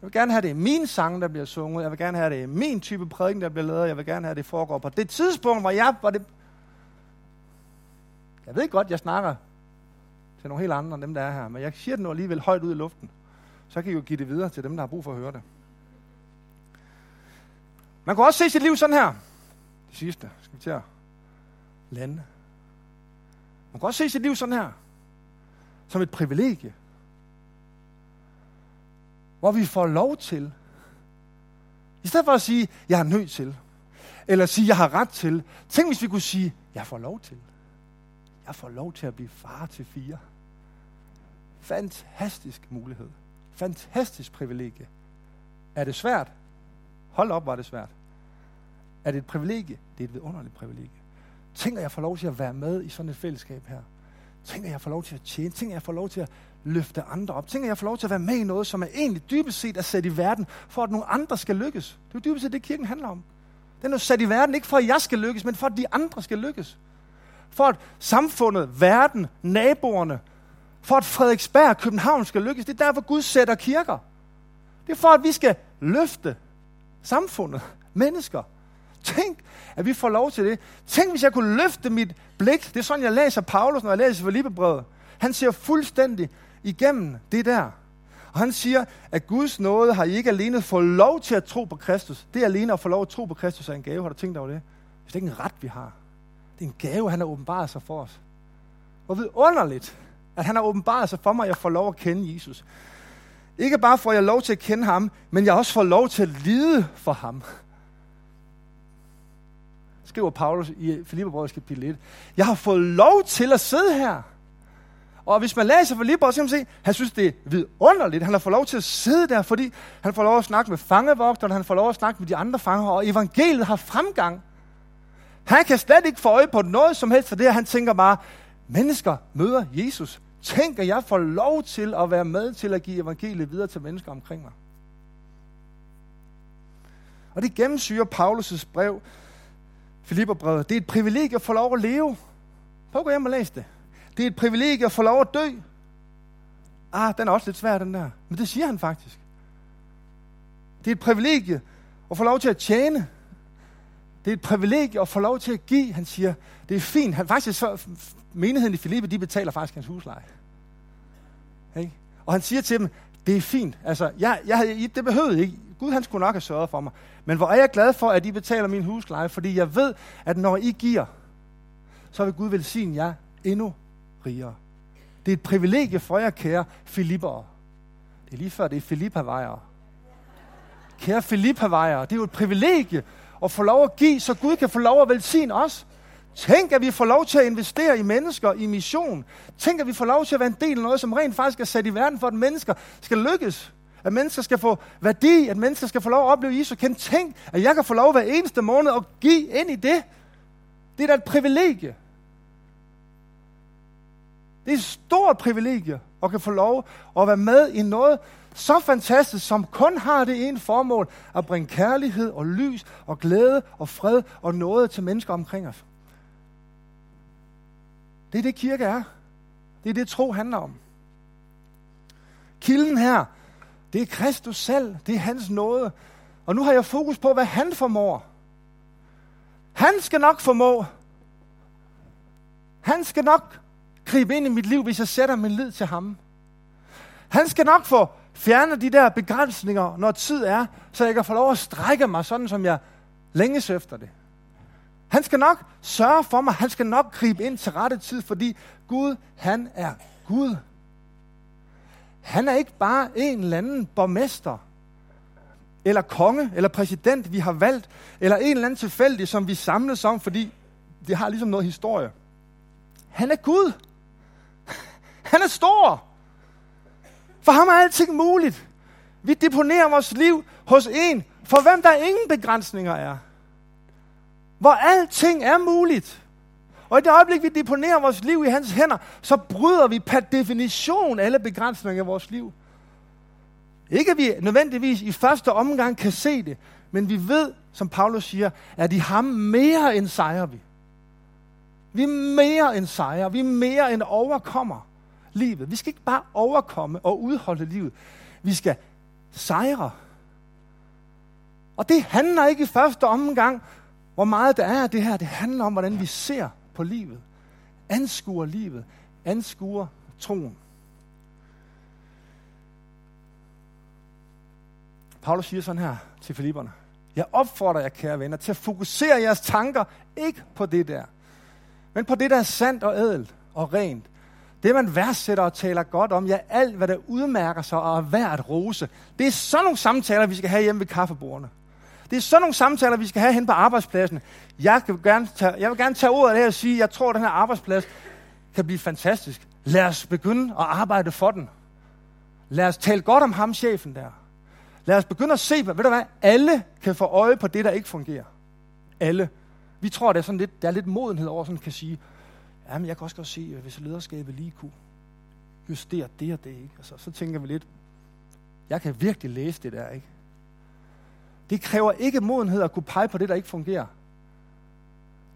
Jeg vil gerne have det i min sang, der bliver sunget. Jeg vil gerne have det i min type prædiken, der bliver lavet. Jeg vil gerne have det foregår på det tidspunkt, hvor jeg... Hvor det... Jeg ved godt, jeg snakker til nogle helt andre end dem, der er her. Men jeg siger det nu alligevel højt ud i luften. Så kan I jo give det videre til dem, der har brug for at høre det. Man kan også se sit liv sådan her. Det sidste. Skal vi til at lande. Man kan også se sit liv sådan her. Som et privilegie. Hvor vi får lov til. I stedet for at sige, jeg er nødt til. Eller sige, jeg har ret til. Tænk, hvis vi kunne sige, jeg får lov til. Jeg får lov til at blive far til fire. Fantastisk mulighed. Fantastisk privilegie. Er det svært? Hold op, var det svært. Er det et privilegie? Det er et vidunderligt privilegie. Tænk, at jeg får lov til at være med i sådan et fællesskab her. Tænk, at jeg får lov til at tjene. Tænk, at jeg får lov til at løfte andre op. Tænk, at jeg får lov til at være med i noget, som er egentlig dybest set er sat i verden, for at nogle andre skal lykkes. Det er jo dybest set det, kirken handler om. Den er sat i verden ikke for, at jeg skal lykkes, men for, at de andre skal lykkes. For at samfundet, verden, naboerne, for at Frederiksberg og København skal lykkes. Det er derfor, Gud sætter kirker. Det er for, at vi skal løfte samfundet, mennesker. Tænk, at vi får lov til det. Tænk, hvis jeg kunne løfte mit blik. Det er sådan, jeg læser Paulus, når jeg læser Filippebrevet. Han ser fuldstændig igennem det der. Og han siger, at Guds nåde har I ikke alene fået lov til at tro på Kristus. Det er alene at få lov at tro på Kristus er en gave. Har du tænkt over det? Det er ikke en ret, vi har. Det er en gave, han har åbenbaret sig for os. Hvor vidunderligt, at han har åbenbaret sig for mig, at jeg får lov at kende Jesus. Ikke bare får jeg lov til at kende ham, men jeg også får lov til at lide for ham. Skriver Paulus i Filipperbrevet kapitel 1. Jeg har fået lov til at sidde her. Og hvis man læser Filipperbrevet, så kan man se, at han synes, det er vidunderligt. Han har fået lov til at sidde der, fordi han får lov at snakke med fangevogterne, han får lov at snakke med de andre fanger, og evangeliet har fremgang. Han kan slet ikke få øje på noget som helst for det, han tænker bare, mennesker møder Jesus. Tænk, at jeg får lov til at være med til at give evangeliet videre til mennesker omkring mig. Og det gennemsyrer Paulus' brev, Filipperbrevet. Det er et privilegie at få lov at leve. Prøv at gå hjem og læse det. Det er et privilegie at få lov at dø. Ah, den er også lidt svær, den der. Men det siger han faktisk. Det er et privilegie at få lov til at tjene. Det er et privilegie at få lov til at give. Han siger, det er fint. Han, faktisk så, menigheden i Filippe, de betaler faktisk hans husleje. Ikke? Og han siger til dem, det er fint. Altså, jeg, jeg, det behøvede ikke. Gud han skulle nok have sørget for mig. Men hvor er jeg glad for, at I betaler min husleje, fordi jeg ved, at når I giver, så vil Gud velsigne jer endnu rigere. Det er et privilegie for jer, kære Filippere. Det er lige før, det er filippa Kære filippa det er jo et privilegie at få lov at give, så Gud kan få lov at velsigne os. Tænk, at vi får lov til at investere i mennesker i mission. Tænk, at vi får lov til at være en del af noget, som rent faktisk er sat i verden for, at mennesker skal lykkes. At mennesker skal få værdi, at mennesker skal få lov at opleve Jesus. Kan tænk, at jeg kan få lov hver eneste måned at give ind i det. Det er da et privilegie. Det er et stort privilegie at kan få lov at være med i noget så fantastisk, som kun har det ene formål, at bringe kærlighed og lys og glæde og fred og noget til mennesker omkring os. Det er det, kirke er. Det er det, tro handler om. Kilden her, det er Kristus selv. Det er hans nåde. Og nu har jeg fokus på, hvad han formår. Han skal nok formå. Han skal nok gribe ind i mit liv, hvis jeg sætter min lid til ham. Han skal nok få fjernet de der begrænsninger, når tid er, så jeg kan få lov at strække mig, sådan som jeg længes efter det. Han skal nok sørge for mig. Han skal nok gribe ind til rette tid, fordi Gud, han er Gud. Han er ikke bare en eller anden borgmester, eller konge, eller præsident, vi har valgt, eller en eller anden tilfældig, som vi samles om, fordi det har ligesom noget historie. Han er Gud. [laughs] Han er stor. For ham er alting muligt. Vi deponerer vores liv hos en, for hvem der ingen begrænsninger er. Hvor alting er muligt. Og i det øjeblik, vi deponerer vores liv i hans hænder, så bryder vi per definition alle begrænsninger i vores liv. Ikke at vi nødvendigvis i første omgang kan se det, men vi ved, som Paulus siger, at i ham mere end sejrer vi. Vi er mere end sejrer, Vi er mere end overkommer livet. Vi skal ikke bare overkomme og udholde livet. Vi skal sejre. Og det handler ikke i første omgang, hvor meget der er af det her. Det handler om, hvordan vi ser på livet. Anskuer livet. Anskuer troen. Paulus siger sådan her til Filipperne. Jeg opfordrer jer, kære venner, til at fokusere jeres tanker ikke på det der, men på det, der er sandt og ædelt og rent. Det, man værdsætter og taler godt om, ja, alt, hvad der udmærker sig og er værd at rose. Det er sådan nogle samtaler, vi skal have hjemme ved kaffebordene. Det er sådan nogle samtaler, vi skal have hen på arbejdspladsen. Jeg, vil gerne tage, jeg vil gerne tage ordet her og sige, at jeg tror, at den her arbejdsplads kan blive fantastisk. Lad os begynde at arbejde for den. Lad os tale godt om ham, chefen der. Lad os begynde at se, ved du hvad, alle kan få øje på det, der ikke fungerer. Alle. Vi tror, det er sådan lidt, der er lidt modenhed over, sådan kan sige, ja, men jeg kan også godt se, øh, hvis lederskabet lige kunne justere det og det, ikke? Altså, så tænker vi lidt, jeg kan virkelig læse det der, ikke? Det kræver ikke modenhed at kunne pege på det, der ikke fungerer.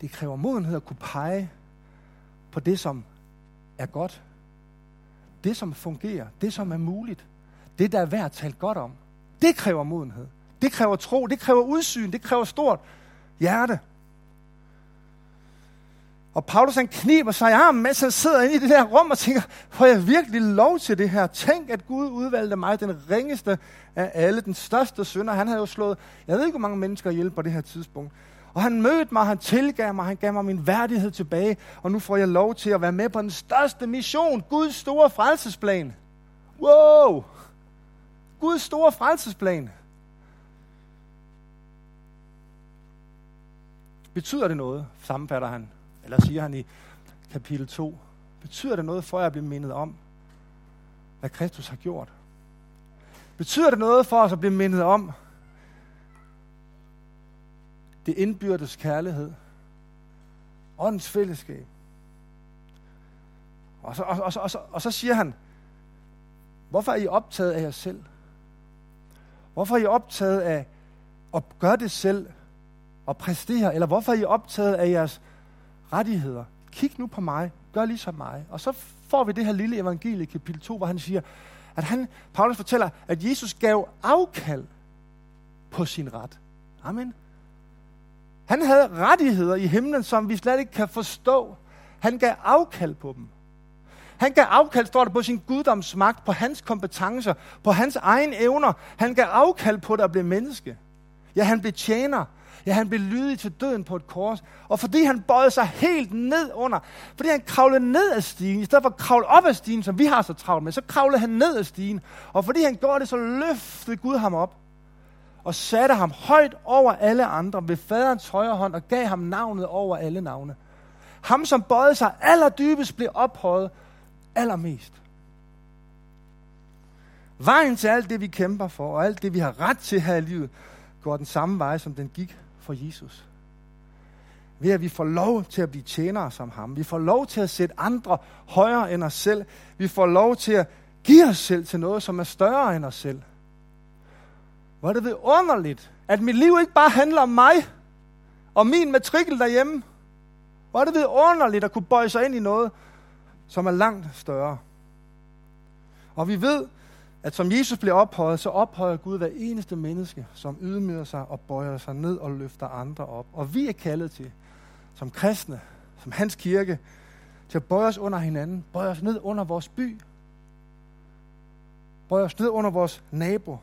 Det kræver modenhed at kunne pege på det, som er godt. Det, som fungerer. Det, som er muligt. Det, der er værd at tale godt om. Det kræver modenhed. Det kræver tro. Det kræver udsyn. Det kræver stort hjerte. Og Paulus han kniber sig i armen, mens han sidder inde i det der rum og tænker, får jeg virkelig lov til det her? Tænk, at Gud udvalgte mig, den ringeste af alle, den største synder. Han havde jo slået, jeg ved ikke, hvor mange mennesker ihjel på det her tidspunkt. Og han mødte mig, han tilgav mig, han gav mig min værdighed tilbage, og nu får jeg lov til at være med på den største mission, Guds store frelsesplan. Wow! Guds store frelsesplan. Betyder det noget, sammenfatter han, eller siger han i kapitel 2, betyder det noget for jer at blive mindet om, hvad Kristus har gjort? Betyder det noget for os at blive mindet om det indbyrdes kærlighed, åndens fællesskab? Og så, og, og, og, og, og så siger han, hvorfor er I optaget af jer selv? Hvorfor er I optaget af at gøre det selv og præstere? Eller hvorfor er I optaget af jeres rettigheder? Kig nu på mig. Gør ligesom mig. Og så får vi det her lille evangelie i kapitel 2, hvor han siger, at han, Paulus fortæller, at Jesus gav afkald på sin ret. Amen. Han havde rettigheder i himlen, som vi slet ikke kan forstå. Han gav afkald på dem. Han gav afkald, står der, på sin guddomsmagt, på hans kompetencer, på hans egen evner. Han gav afkald på det at blive menneske. Ja, han blev tjener. Ja, han blev lydig til døden på et kors. Og fordi han bøjede sig helt ned under, fordi han kravlede ned ad stigen, i stedet for at kravle op ad stigen, som vi har så travlt med, så kravlede han ned ad stigen. Og fordi han gjorde det, så løftede Gud ham op og satte ham højt over alle andre ved faderens højre hånd og gav ham navnet over alle navne. Ham, som bøjede sig allerdybest, blev ophøjet allermest. Vejen til alt det, vi kæmper for, og alt det, vi har ret til her i livet, går den samme vej, som den gik for Jesus. Ved at vi får lov til at blive tjenere som ham. Vi får lov til at sætte andre højere end os selv. Vi får lov til at give os selv til noget, som er større end os selv. Hvor er det vidunderligt, at mit liv ikke bare handler om mig og min matrikel derhjemme. Hvor er det vidunderligt at kunne bøje sig ind i noget, som er langt større. Og vi ved, at som Jesus bliver ophøjet, så ophøjer Gud hver eneste menneske, som ydmyger sig og bøjer sig ned og løfter andre op. Og vi er kaldet til, som kristne, som hans kirke, til at bøje os under hinanden, bøje os ned under vores by, bøje os ned under vores nabo,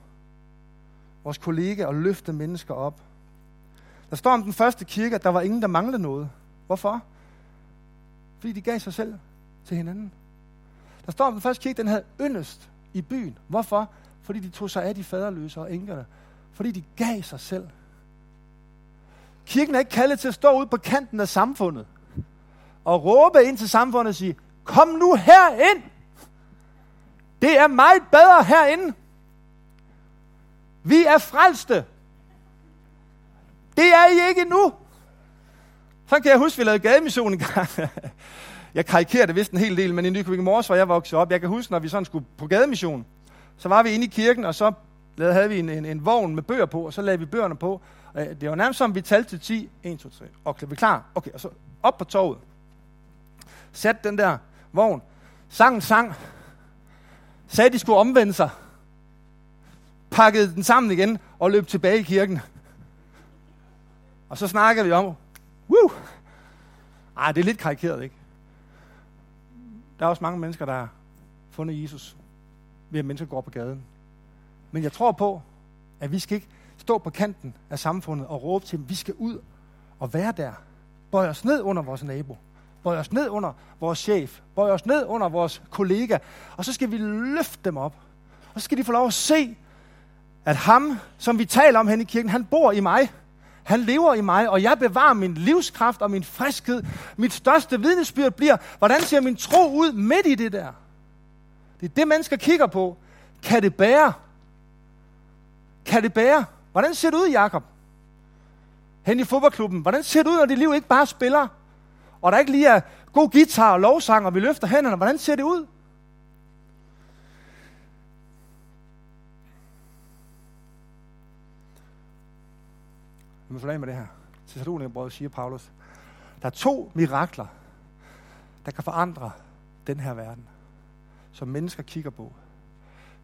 vores kollega og løfte mennesker op. Der står om den første kirke, at der var ingen, der manglede noget. Hvorfor? Fordi de gav sig selv til hinanden. Der står om den første kirke, den havde yndest i byen. Hvorfor? Fordi de tog sig af de faderløse og enkerne. Fordi de gav sig selv. Kirken er ikke kaldet til at stå ude på kanten af samfundet og råbe ind til samfundet og sige, kom nu herind. Det er meget bedre herinde. Vi er frelste. Det er I ikke nu. Så kan jeg huske, at vi lavede gademission en gang. [laughs] jeg karikerer det vist en hel del, men i Nykøbing Mors, hvor jeg voksede op, jeg kan huske, når vi sådan skulle på gademission, så var vi inde i kirken, og så havde vi en, en, en vogn med bøger på, og så lagde vi bøgerne på. Øh, det var nærmest som, vi talte til 10. 1, 2, 3. Okay, vi er klar? Okay, og så op på toget. satte den der vogn, sang sang, sagde, de skulle omvende sig, pakkede den sammen igen og løb tilbage i kirken. Og så snakkede vi om, Woo! Ej, det er lidt karikeret, ikke? Der er også mange mennesker, der har fundet Jesus ved at mennesker går på gaden. Men jeg tror på, at vi skal ikke stå på kanten af samfundet og råbe til dem, vi skal ud og være der. Bøj os ned under vores nabo. Bøj os ned under vores chef. Bøj os ned under vores kollega. Og så skal vi løfte dem op. Og så skal de få lov at se, at ham, som vi taler om hen i kirken, han bor i mig. Han lever i mig, og jeg bevarer min livskraft og min friskhed. Mit største vidnesbyrd bliver, hvordan ser min tro ud midt i det der? Det er det, mennesker kigger på. Kan det bære? Kan det bære? Hvordan ser det ud, Jakob? Hen i fodboldklubben. Hvordan ser det ud, når dit liv ikke bare spiller? Og der ikke lige er god guitar og lovsang, og vi løfter hænderne. Hvordan ser det ud? Vi må forlade med det her. Thessalonikerbrød siger Paulus. Der er to mirakler, der kan forandre den her verden, som mennesker kigger på.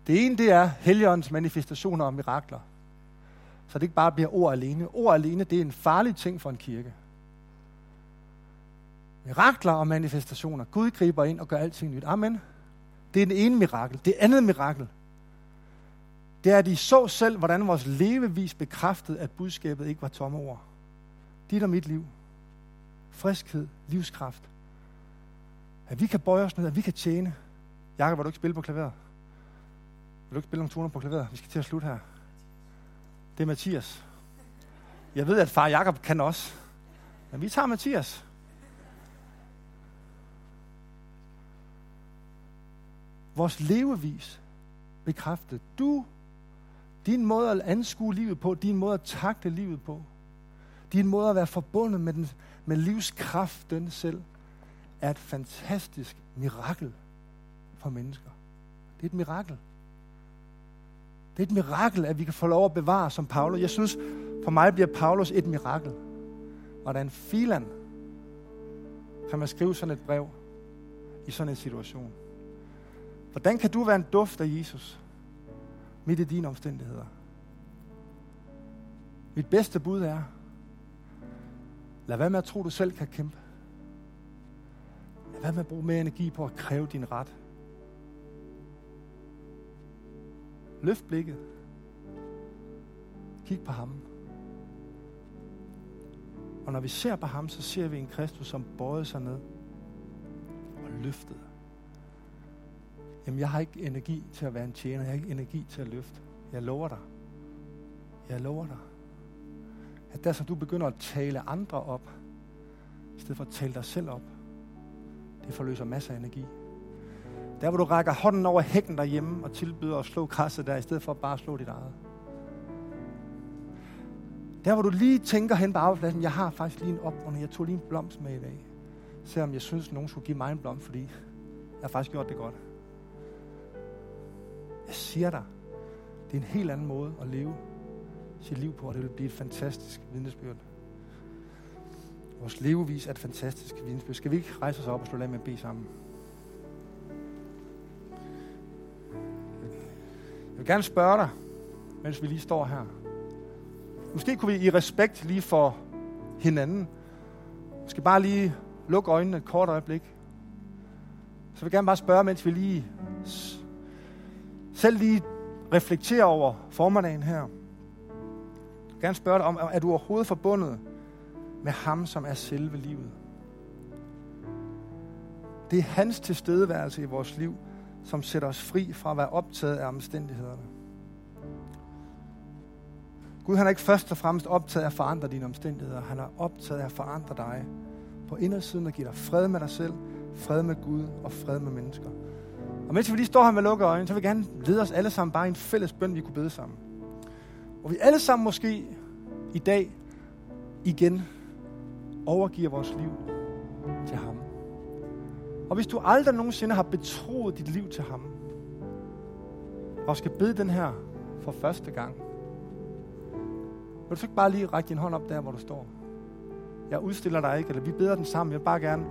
Det ene, det er Helligåndens manifestationer og mirakler. Så det ikke bare bliver ord alene. Ord alene, det er en farlig ting for en kirke. Mirakler og manifestationer. Gud griber ind og gør alting nyt. Amen. Det er den ene mirakel. Det andet mirakel, det er, at de så selv, hvordan vores levevis bekræftede, at budskabet ikke var tomme ord. Dit og mit liv. Friskhed, livskraft. At vi kan bøje os ned, at vi kan tjene. Jakob, vil du ikke spille på klaveret? Vil du ikke spille nogle toner på klaveret? Vi skal til at slutte her. Det er Mathias. Jeg ved, at far Jakob kan også. Men vi tager Mathias. Vores levevis bekræftede, Du din måde at anskue livet på, din måde at takle livet på, din måde at være forbundet med, den, med livskraften selv, er et fantastisk mirakel for mennesker. Det er et mirakel. Det er et mirakel, at vi kan få lov at bevare som Paulus. Jeg synes, for mig bliver Paulus et mirakel. Hvordan filan kan man skrive sådan et brev i sådan en situation? Hvordan kan du være en duft af Jesus? Midt i dine omstændigheder. Mit bedste bud er, lad være med at tro, du selv kan kæmpe. Lad være med at bruge mere energi på at kræve din ret. Løft blikket. Kig på ham. Og når vi ser på ham, så ser vi en Kristus, som bøjede sig ned og løftede. Jamen, jeg har ikke energi til at være en tjener. Jeg har ikke energi til at løfte. Jeg lover dig. Jeg lover dig. At der, som du begynder at tale andre op, i stedet for at tale dig selv op, det forløser masser af energi. Der, hvor du rækker hånden over hækken derhjemme og tilbyder at slå græsset der, i stedet for bare at slå dit eget. Der, hvor du lige tænker hen på arbejdspladsen, jeg har faktisk lige en opgrund, jeg tog lige en blomst med i dag. Selvom jeg synes, at nogen skulle give mig en blomst, fordi jeg har faktisk gjort det godt. Jeg siger dig, det er en helt anden måde at leve sit liv på, og det vil blive et fantastisk vidnesbyrd. Vores levevis er et fantastisk vidnesbyrd. Skal vi ikke rejse os op og slå af med at bede sammen? Jeg vil gerne spørge dig, mens vi lige står her. Måske kunne vi i respekt lige for hinanden, måske bare lige lukke øjnene et kort øjeblik. Så jeg vil gerne bare spørge, mens vi lige selv lige reflektere over formiddagen her. Jeg vil gerne spørge dig om, er du overhovedet forbundet med ham, som er selve livet? Det er hans tilstedeværelse i vores liv, som sætter os fri fra at være optaget af omstændighederne. Gud han er ikke først og fremmest optaget af at forandre dine omstændigheder. Han er optaget af at forandre dig på indersiden og give dig fred med dig selv, fred med Gud og fred med mennesker. Og mens vi lige står her med lukkede øjne, så vil jeg gerne lede os alle sammen bare i en fælles bøn, vi kunne bede sammen. Og vi alle sammen måske i dag igen overgiver vores liv til ham. Og hvis du aldrig nogensinde har betroet dit liv til ham, og skal bede den her for første gang, vil du så ikke bare lige række din hånd op der, hvor du står? Jeg udstiller dig ikke, eller vi beder den sammen. Jeg vil bare gerne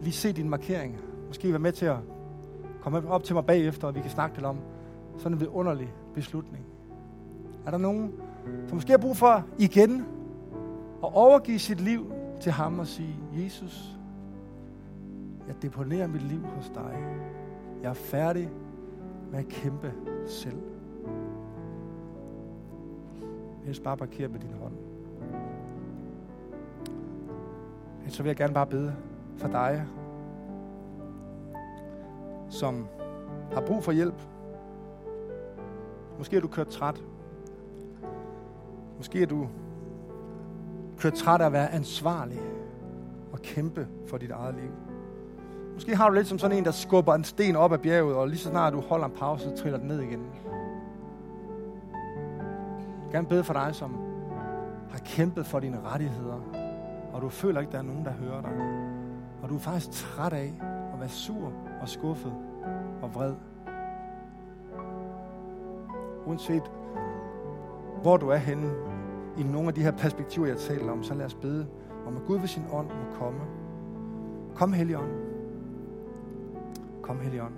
lige se din markering. Måske være med til at Kom op til mig bagefter, og vi kan snakke lidt om sådan en vidunderlig beslutning. Er der nogen, som måske har brug for igen at overgive sit liv til ham og sige, Jesus, jeg deponerer mit liv hos dig. Jeg er færdig med at kæmpe selv. Jeg skal bare parkere med din hånd. Så vil jeg gerne bare bede for dig, som har brug for hjælp. Måske er du kørt træt. Måske er du kørt træt af at være ansvarlig og kæmpe for dit eget liv. Måske har du lidt som sådan en, der skubber en sten op ad bjerget, og lige så snart du holder en pause, så triller den ned igen. Jeg vil gerne bede for dig, som har kæmpet for dine rettigheder, og du føler ikke, der er nogen, der hører dig. Og du er faktisk træt af være sur og skuffet og vred. Uanset hvor du er henne i nogle af de her perspektiver, jeg taler om, så lad os bede om, at Gud ved sin ånd må komme. Kom, Helligånd. Kom, Helligånd.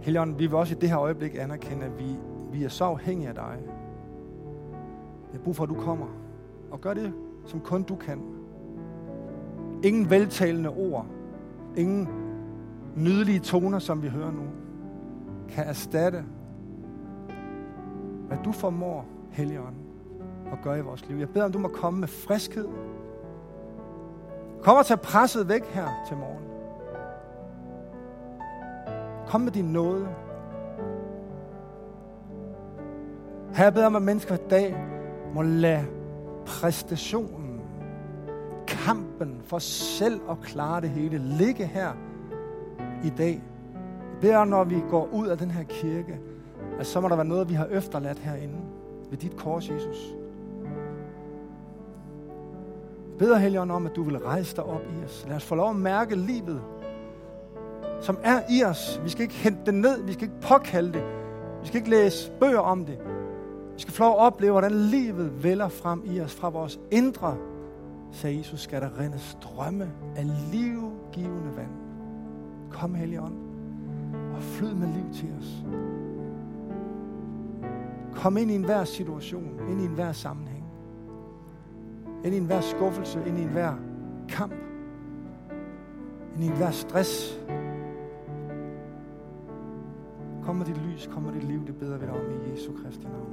Helligånd, vi vil også i det her øjeblik anerkende, at vi, vi er så afhængige af dig. Jeg har brug for, at du kommer og gør det, som kun du kan. Ingen veltalende ord, ingen nydelige toner, som vi hører nu, kan erstatte, hvad du formår, Helligånd, at gøre i vores liv. Jeg beder om, du må komme med friskhed. Kom og tag presset væk her til morgen. Kom med din nåde. Her beder om, at mennesker i dag må lade præstationen, kampen for selv at klare det hele, ligge her i dag. Det er, når vi går ud af den her kirke, at så må der være noget, vi har efterladt herinde ved dit kors, Jesus. Jeg beder, Helligånd, om, at du vil rejse dig op i os. Lad os få lov at mærke livet, som er i os. Vi skal ikke hente det ned. Vi skal ikke påkalde det. Vi skal ikke læse bøger om det. Vi skal få lov at opleve, hvordan livet vælger frem i os fra vores indre, sagde Jesus, skal der rinde strømme af livgivende vand. Kom, Helligånd, og flyd med liv til os. Kom ind i enhver situation, ind i enhver sammenhæng. Ind i enhver skuffelse, ind i enhver kamp. Ind i enhver stress. Kom med dit lys, kom med dit liv, det beder vi dig om i Jesu Kristi navn.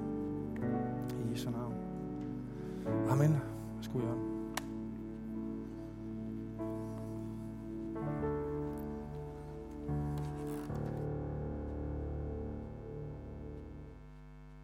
I Jesu navn. Amen. Værsgo, Jørgen.